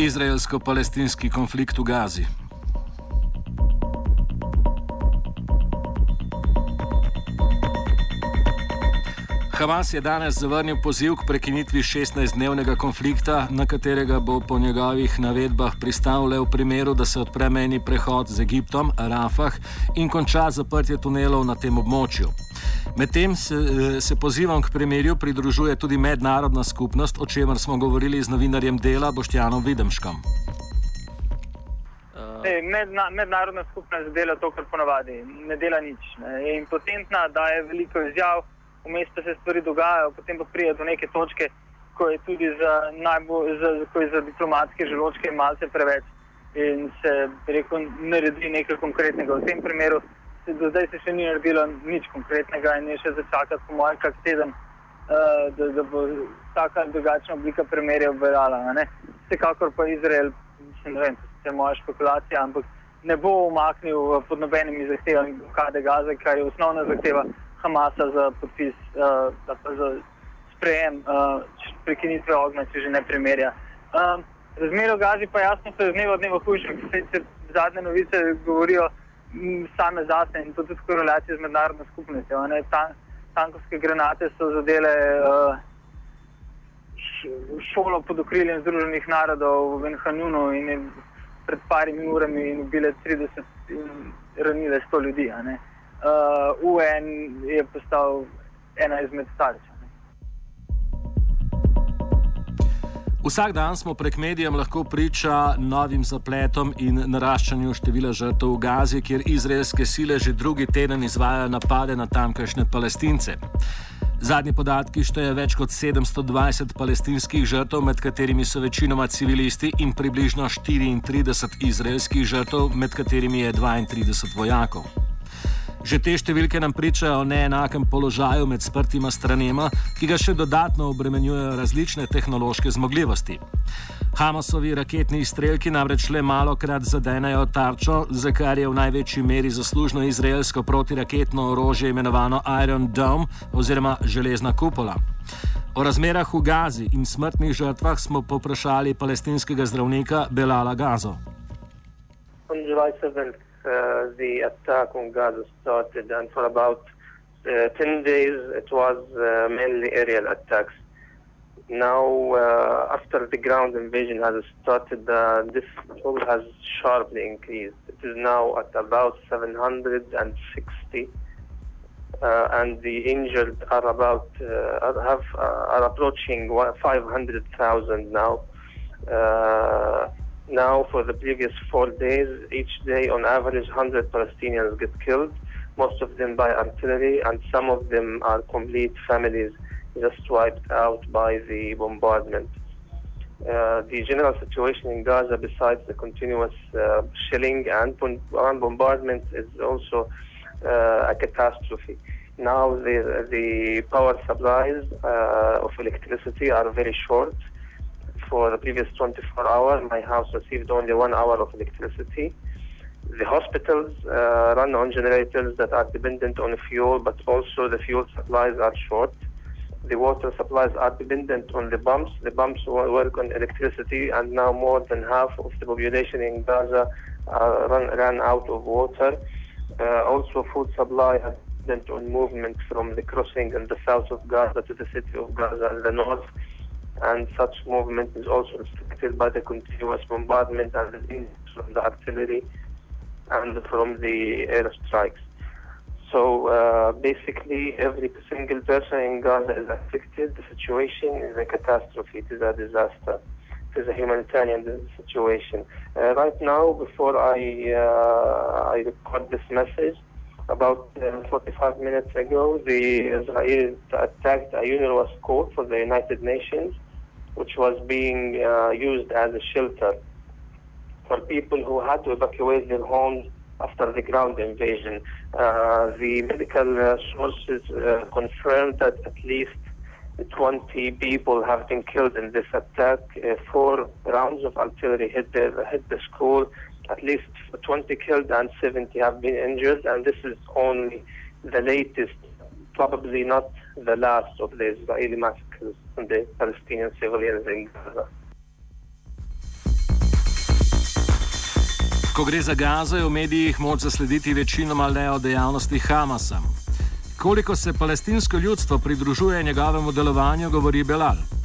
Izraelsko-palestinski konflikt v Gazi. Hamas je danes zavrnil poziv k prekinitvi 16-dnevnega konflikta, na katerega bo po njegovih navedbah pristal le v primeru, da se odpre meni prehod z Egiptom, Rafah in konča zaprtje tunelov na tem območju. Medtem se, se pozivom k premirju pridružuje tudi mednarodna skupnost, o čemer smo govorili z novinarjem dela Boštjanom Videmškom. Ej, medna, mednarodna skupnost dela to, kar ponavadi, ne dela nič. Ne. Je impotentna, daje veliko izjav vmes pa se stvari dogajajo, potem pa pride do neke točke, ko je tudi za, najbolj, za, ko je za diplomatske želočke malce preveč in se rekel, naredi nekaj konkretnega. V tem primeru se do zdaj se še ni naredilo nič konkretnega in je še začakati, po mojem, kak teden, uh, da, da bo taka drugačna oblika premerja obveljala. Vsekakor pa Izrael, ne vem, to je moja špekulacija, ampak ne bo umaknil pod nobenimi zahtevami blokade Gaze, kar je osnovna zahteva. Hamasa za podpis, uh, za sprejem uh, prekinitve ognja, če že ne primerja. Um, Razmero v Gazi pa jasno se z dneva v dnevo hujše, ker zadnje novice govorijo m, same zase in to tudi korelacije z mednarodno skupnostjo. Tan, tankovske granate so zadele uh, šolo pod okriljem Združenih narodov v Benhanunu in pred parimi urami ubile 30 in ranile 100 ljudi uh, UN je postal ena izmed tarč. Vsak dan smo prek medijev lahko priča novim zapletom in naraščanju števila žrtev v Gazi, kjer izraelske sile že drugi teden izvajajo napade na tamkajšnje palestince. Zadnji podatki šteje več kot 720 palestinskih žrtev, med katerimi so večinoma civilisti, in približno 34 izraelskih žrtev, med katerimi je 32 vojakov. Že te številke nam pričajo o neenakem položaju med sprtima stranema, ki ga še dodatno obremenjujejo različne tehnološke zmogljivosti. Hamasovi raketni izstrelki namreč le malo krat zadenejo tarčo, za kar je v največji meri zaslužno izraelsko protiraketno orožje imenovano Iron Dome oziroma Železna kupola. O razmerah v Gazi in smrtnih žrtvah smo poprašali palestinskega zdravnika Belala Gazo. On July 7th, Uh, the attack on Gaza started, and for about uh, 10 days it was uh, mainly aerial attacks. Now, after the ground invasion has started, this toll has sharply increased. It is now at about 760. Uh, and the injured are about uh, have uh, are approaching 500,000 now. Now, for the previous four days, each day on average 100 Palestinians get killed, most of them by artillery, and some of them are complete families just wiped out by the bombardment. Uh, the general situation in Gaza, besides the continuous uh, shelling and, bombardment, is also uh, a catastrophe. Now the, the power supplies uh, of electricity are very short for the previous 24 hours, my house received only one hour of electricity. The hospitals uh, run on generators that are dependent on fuel, but also the fuel supplies are short. The water supplies are dependent on the pumps. The pumps work on electricity, and now more than half of the population in Gaza uh, run, ran out of water. Uh, also, food supply dependent on movement from the crossing in the south of Gaza to the city of Gaza in the north and such movement is also restricted by the continuous bombardment and the from the artillery and from the airstrikes. So uh, basically, every single person in Gaza is affected. The situation is a catastrophe. It is a disaster. It is a humanitarian situation. Uh, right now, before I uh, I record this message, about uh, 45 minutes ago, the Israel attacked a UNRWA school for the United Nations which was being uh, used as a shelter for people who had to evacuate their homes after the ground invasion. Uh, the medical uh, sources uh, confirmed that at least 20 people have been killed in this attack. Uh, four rounds of artillery hit the, hit the school. At least 20 killed and 70 have been injured, and this is only the latest, probably not the last of the Israeli massacres on the Palestinian civilians in Gaza. Ko gre za Gazo, je v medijih moč zaslediti večinoma le o dejavnosti Hamasa. Koliko se palestinsko ljudstvo pridružuje njegovemu delovanju, govori Belal.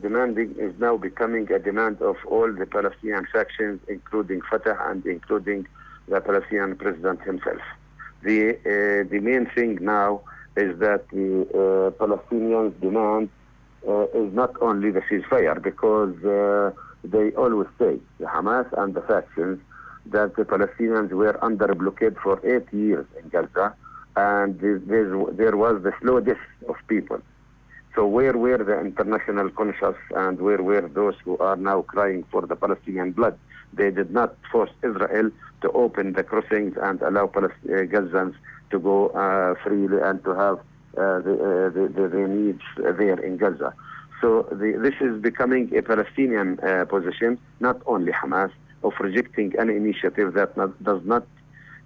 Demanding is now becoming a demand of all the Palestinian factions, including Fatah and including the Palestinian president himself. The, uh, the main thing now is that the uh, Palestinians demand uh, is not only the ceasefire, because uh, they always say, the Hamas and the factions, that the Palestinians were under blockade for eight years in Gaza, and there was the slow death of people. So where were the international conscious and where were those who are now crying for the Palestinian blood? They did not force Israel to open the crossings and allow Palest- uh, Gazans to go uh, freely and to have uh, the, uh, the, the, the, needs there in Gaza. So the, this is becoming a Palestinian uh, position, not only Hamas, of rejecting any initiative that not, does not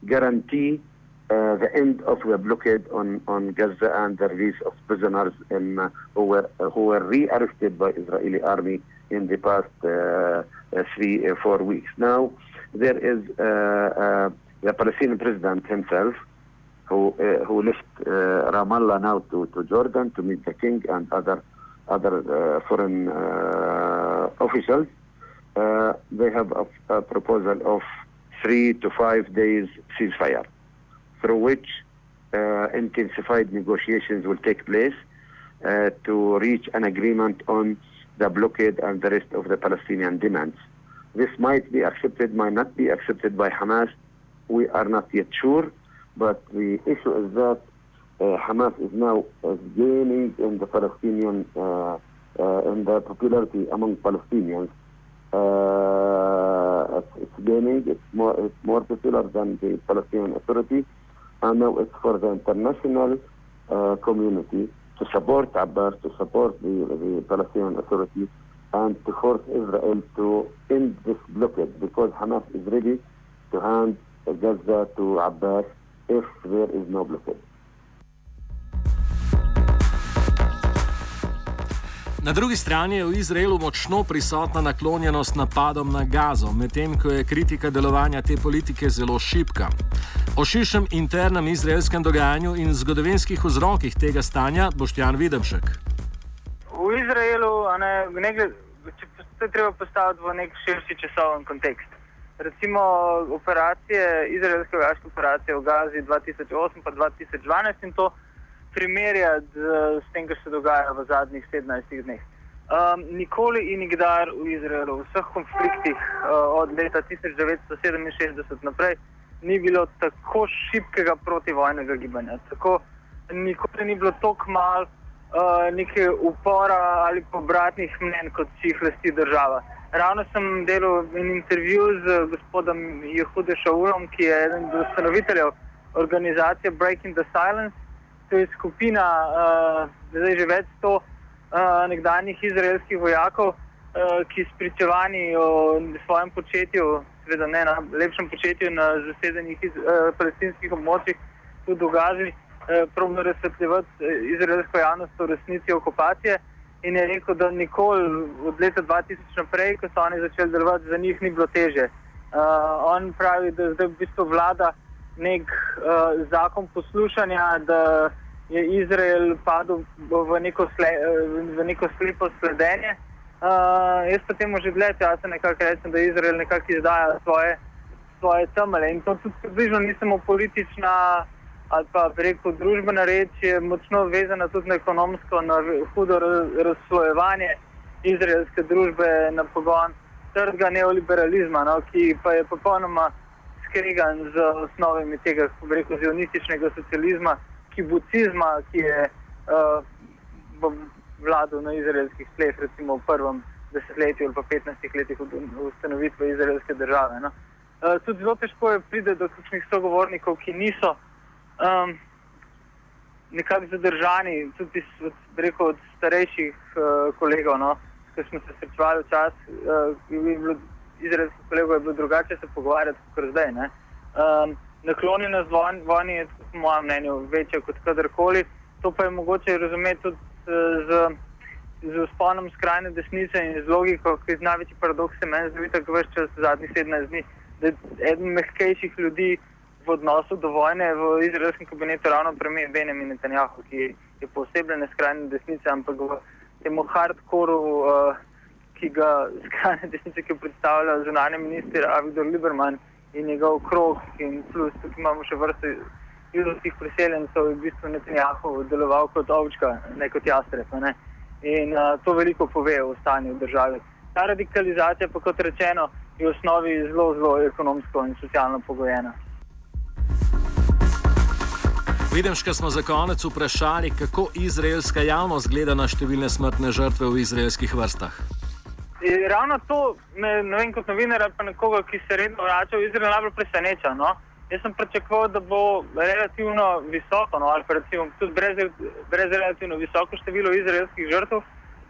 guarantee uh, the end of the blockade on, on Gaza and the release of prisoners in, uh, who were uh, who were re-arrested by Israeli army in the past uh, uh, three four weeks. Now there is the Palestinian president himself who who left Ramallah now to, to Jordan to meet the king and other other foreign officials. they have a, a proposal of three to five days ceasefire through which uh, intensified negotiations will take place uh, to reach an agreement on the blockade and the rest of the Palestinian demands. This might be accepted, might not be accepted by Hamas. We are not yet sure, but the issue is that uh, Hamas is now uh, gaining in the Palestinian, uh, uh, in the popularity among Palestinians. it's gaining, it's more, it's more popular than the Palestinian Authority and now it's for the international uh, community to support Abbas, to support the, the Palestinian Authority, and to force Israel to end this blockade because Hamas is ready to hand Gaza to Abbas if there is no blockade. Na drugi strani je v Izraelu močno prisotna naklonjenost napadom na Gazo, medtem ko je kritika delovanja te politike zelo šipka. O širšem internem izraelskem dogajanju in zgodovinskih vzrokih tega stanja boš Jan Videmšek. V Izraelu ne, ne gled, se treba postaviti v nek širši časovni kontekst. Recimo operacije, izraelske vojaške operacije v Gazi 2008 in 2012 in to primerjati z, z tem, kar se dogaja v zadnjih 17 dneh. Um, nikoli in nikdar v Izraelu, v vseh konfliktih uh, od leta 1967 naprej, ni bilo tako šibkega protivojnega gibanja. Tako, nikoli ni bilo tako malo uh, neke upora ali obratnih mnen, kot si jih lasti država. Ravno sem delal en intervju z gospodom Jehudem Šaulom, ki je eden od ustanoviteljev organizacije Breaking the Silence to je skupina, uh, zdaj že več sto uh, nekdanjih izraelskih vojakov, uh, ki spričevani o svojem početju, seveda ne na lepšem početju na zasedenih iz, uh, palestinskih območjih, tudi dogaži, uh, probno razsvetljevati izraelsko javnost o resnici okupacije. In je rekel, da nikoli od leta 2000 naprej, ko so oni začeli delovati, za njih ni bilo teže. Uh, on pravi, da zdaj v bistvu vlada nek uh, zakon poslušanja, da je Izrael padel v neko, sle, v neko slepo sledenje. Uh, jaz pa temu že dlje časa nekako rečem, da Izrael nekako izdaja svoje, svoje temelje. In to tudi približno ni samo politična ali pa preko družbena reč, je močno vezana tudi na ekonomsko, na hudo razslojevanje izraelske družbe na pogon trga neoliberalizma, no, ki pa je popolnoma skregan z osnovami tega, kako bi rekel, zionističnega socializma, kibucizma, ki je uh, vladal na izraelskih tleh, recimo v prvem desetletju ali pa 15 letih ustanovitve izraelske države. No. Uh, tudi zelo težko je priti do kakšnih sogovornikov, ki niso um, nekako zadržani, tudi od, rekel, od starejših uh, kolegov, no, ki smo se srečevali včasih, uh, izraelskih kolegov je bilo drugače se pogovarjati kot zdaj. Um, naklonjenost vojni je, po mojem mnenju, večja kot kadarkoli. To pa je mogoče razumeti tudi uh, z, z usponom skrajne desnice in z logiko, ki je največji paradoks, se meni zdi, tako več čas zadnjih 17 dni, da je eden mehkejših ljudi v odnosu do vojne v izraelskem kabinetu ravno premijer Benjamin Netanjahu, ki je posebej skrajne desnice, ampak v tem hardkoru. Uh, ki ga skrajne desnice, ki predstavlja zunanje minister Avigdor Liberman in njegov krog in plus, tukaj imamo še vrste judovskih priseljencev, v bistvu Netanjahu deloval kot ovčka, ne kot jastreb. Ne? In uh, to veliko pove o stanju v državi. Ta radikalizacija, pa kot rečeno, je v osnovi zelo, zelo ekonomsko in socialno pogojena. Vidim, da smo za konec vprašali, kako izraelska javnost gleda na številne smrtne žrtve v izraelskih vrstah. Ravno to me, ne vem, kot novinar ali pa nekoga, ki se redno vrača v Izrael, najbolj preseneča. No? Jaz sem pričakoval, da bo relativno visoko, no, ali pa recimo tudi brez, brez relativno visoko število izraelskih žrtev.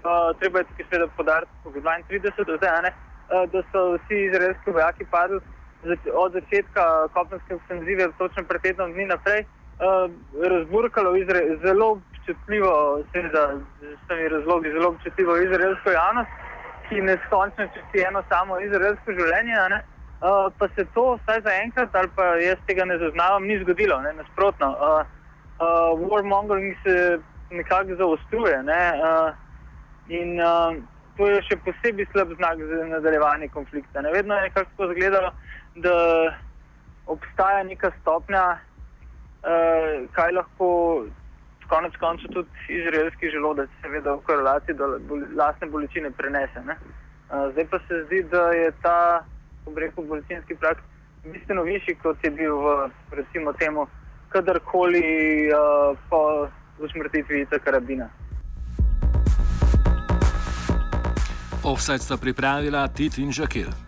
Uh, treba je tukaj seveda podariti, da je 32 do zdaj, uh, da so vsi izraelski vojaki padli od začetka kopenske ofenzive, točno pred tednom dni naprej, uh, razburkalo Izrael, zelo občutljivo, seveda, z temi razlogi, zelo občutljivo izraelsko javnost ki neskončno čuti eno samo izraelsko življenje. Uh, pa se to, vsaj za enkrat, ali pa jaz tega ne zaznavam, ni zgodilo, ne? nasprotno. Uh, uh, warmongering se nekako zaostruje. Ne? Uh, in uh, to je še posebej slab znak za nadaljevanje konflikta. Ne? Vedno je nekako izgledalo, da obstaja neka stopnja, uh, kaj lahko konec koncev tudi izraelski želodec, seveda v korelaciji do lastne bolečine prenese. Ne? Zdaj pa se zdi, da je ta, kako rekel, bolečinski prak bistveno višji, kot je bil v, recimo, temu, kadarkoli uh, po usmrtitvi tega karabina. Offset sta pripravila Tit in Žakir.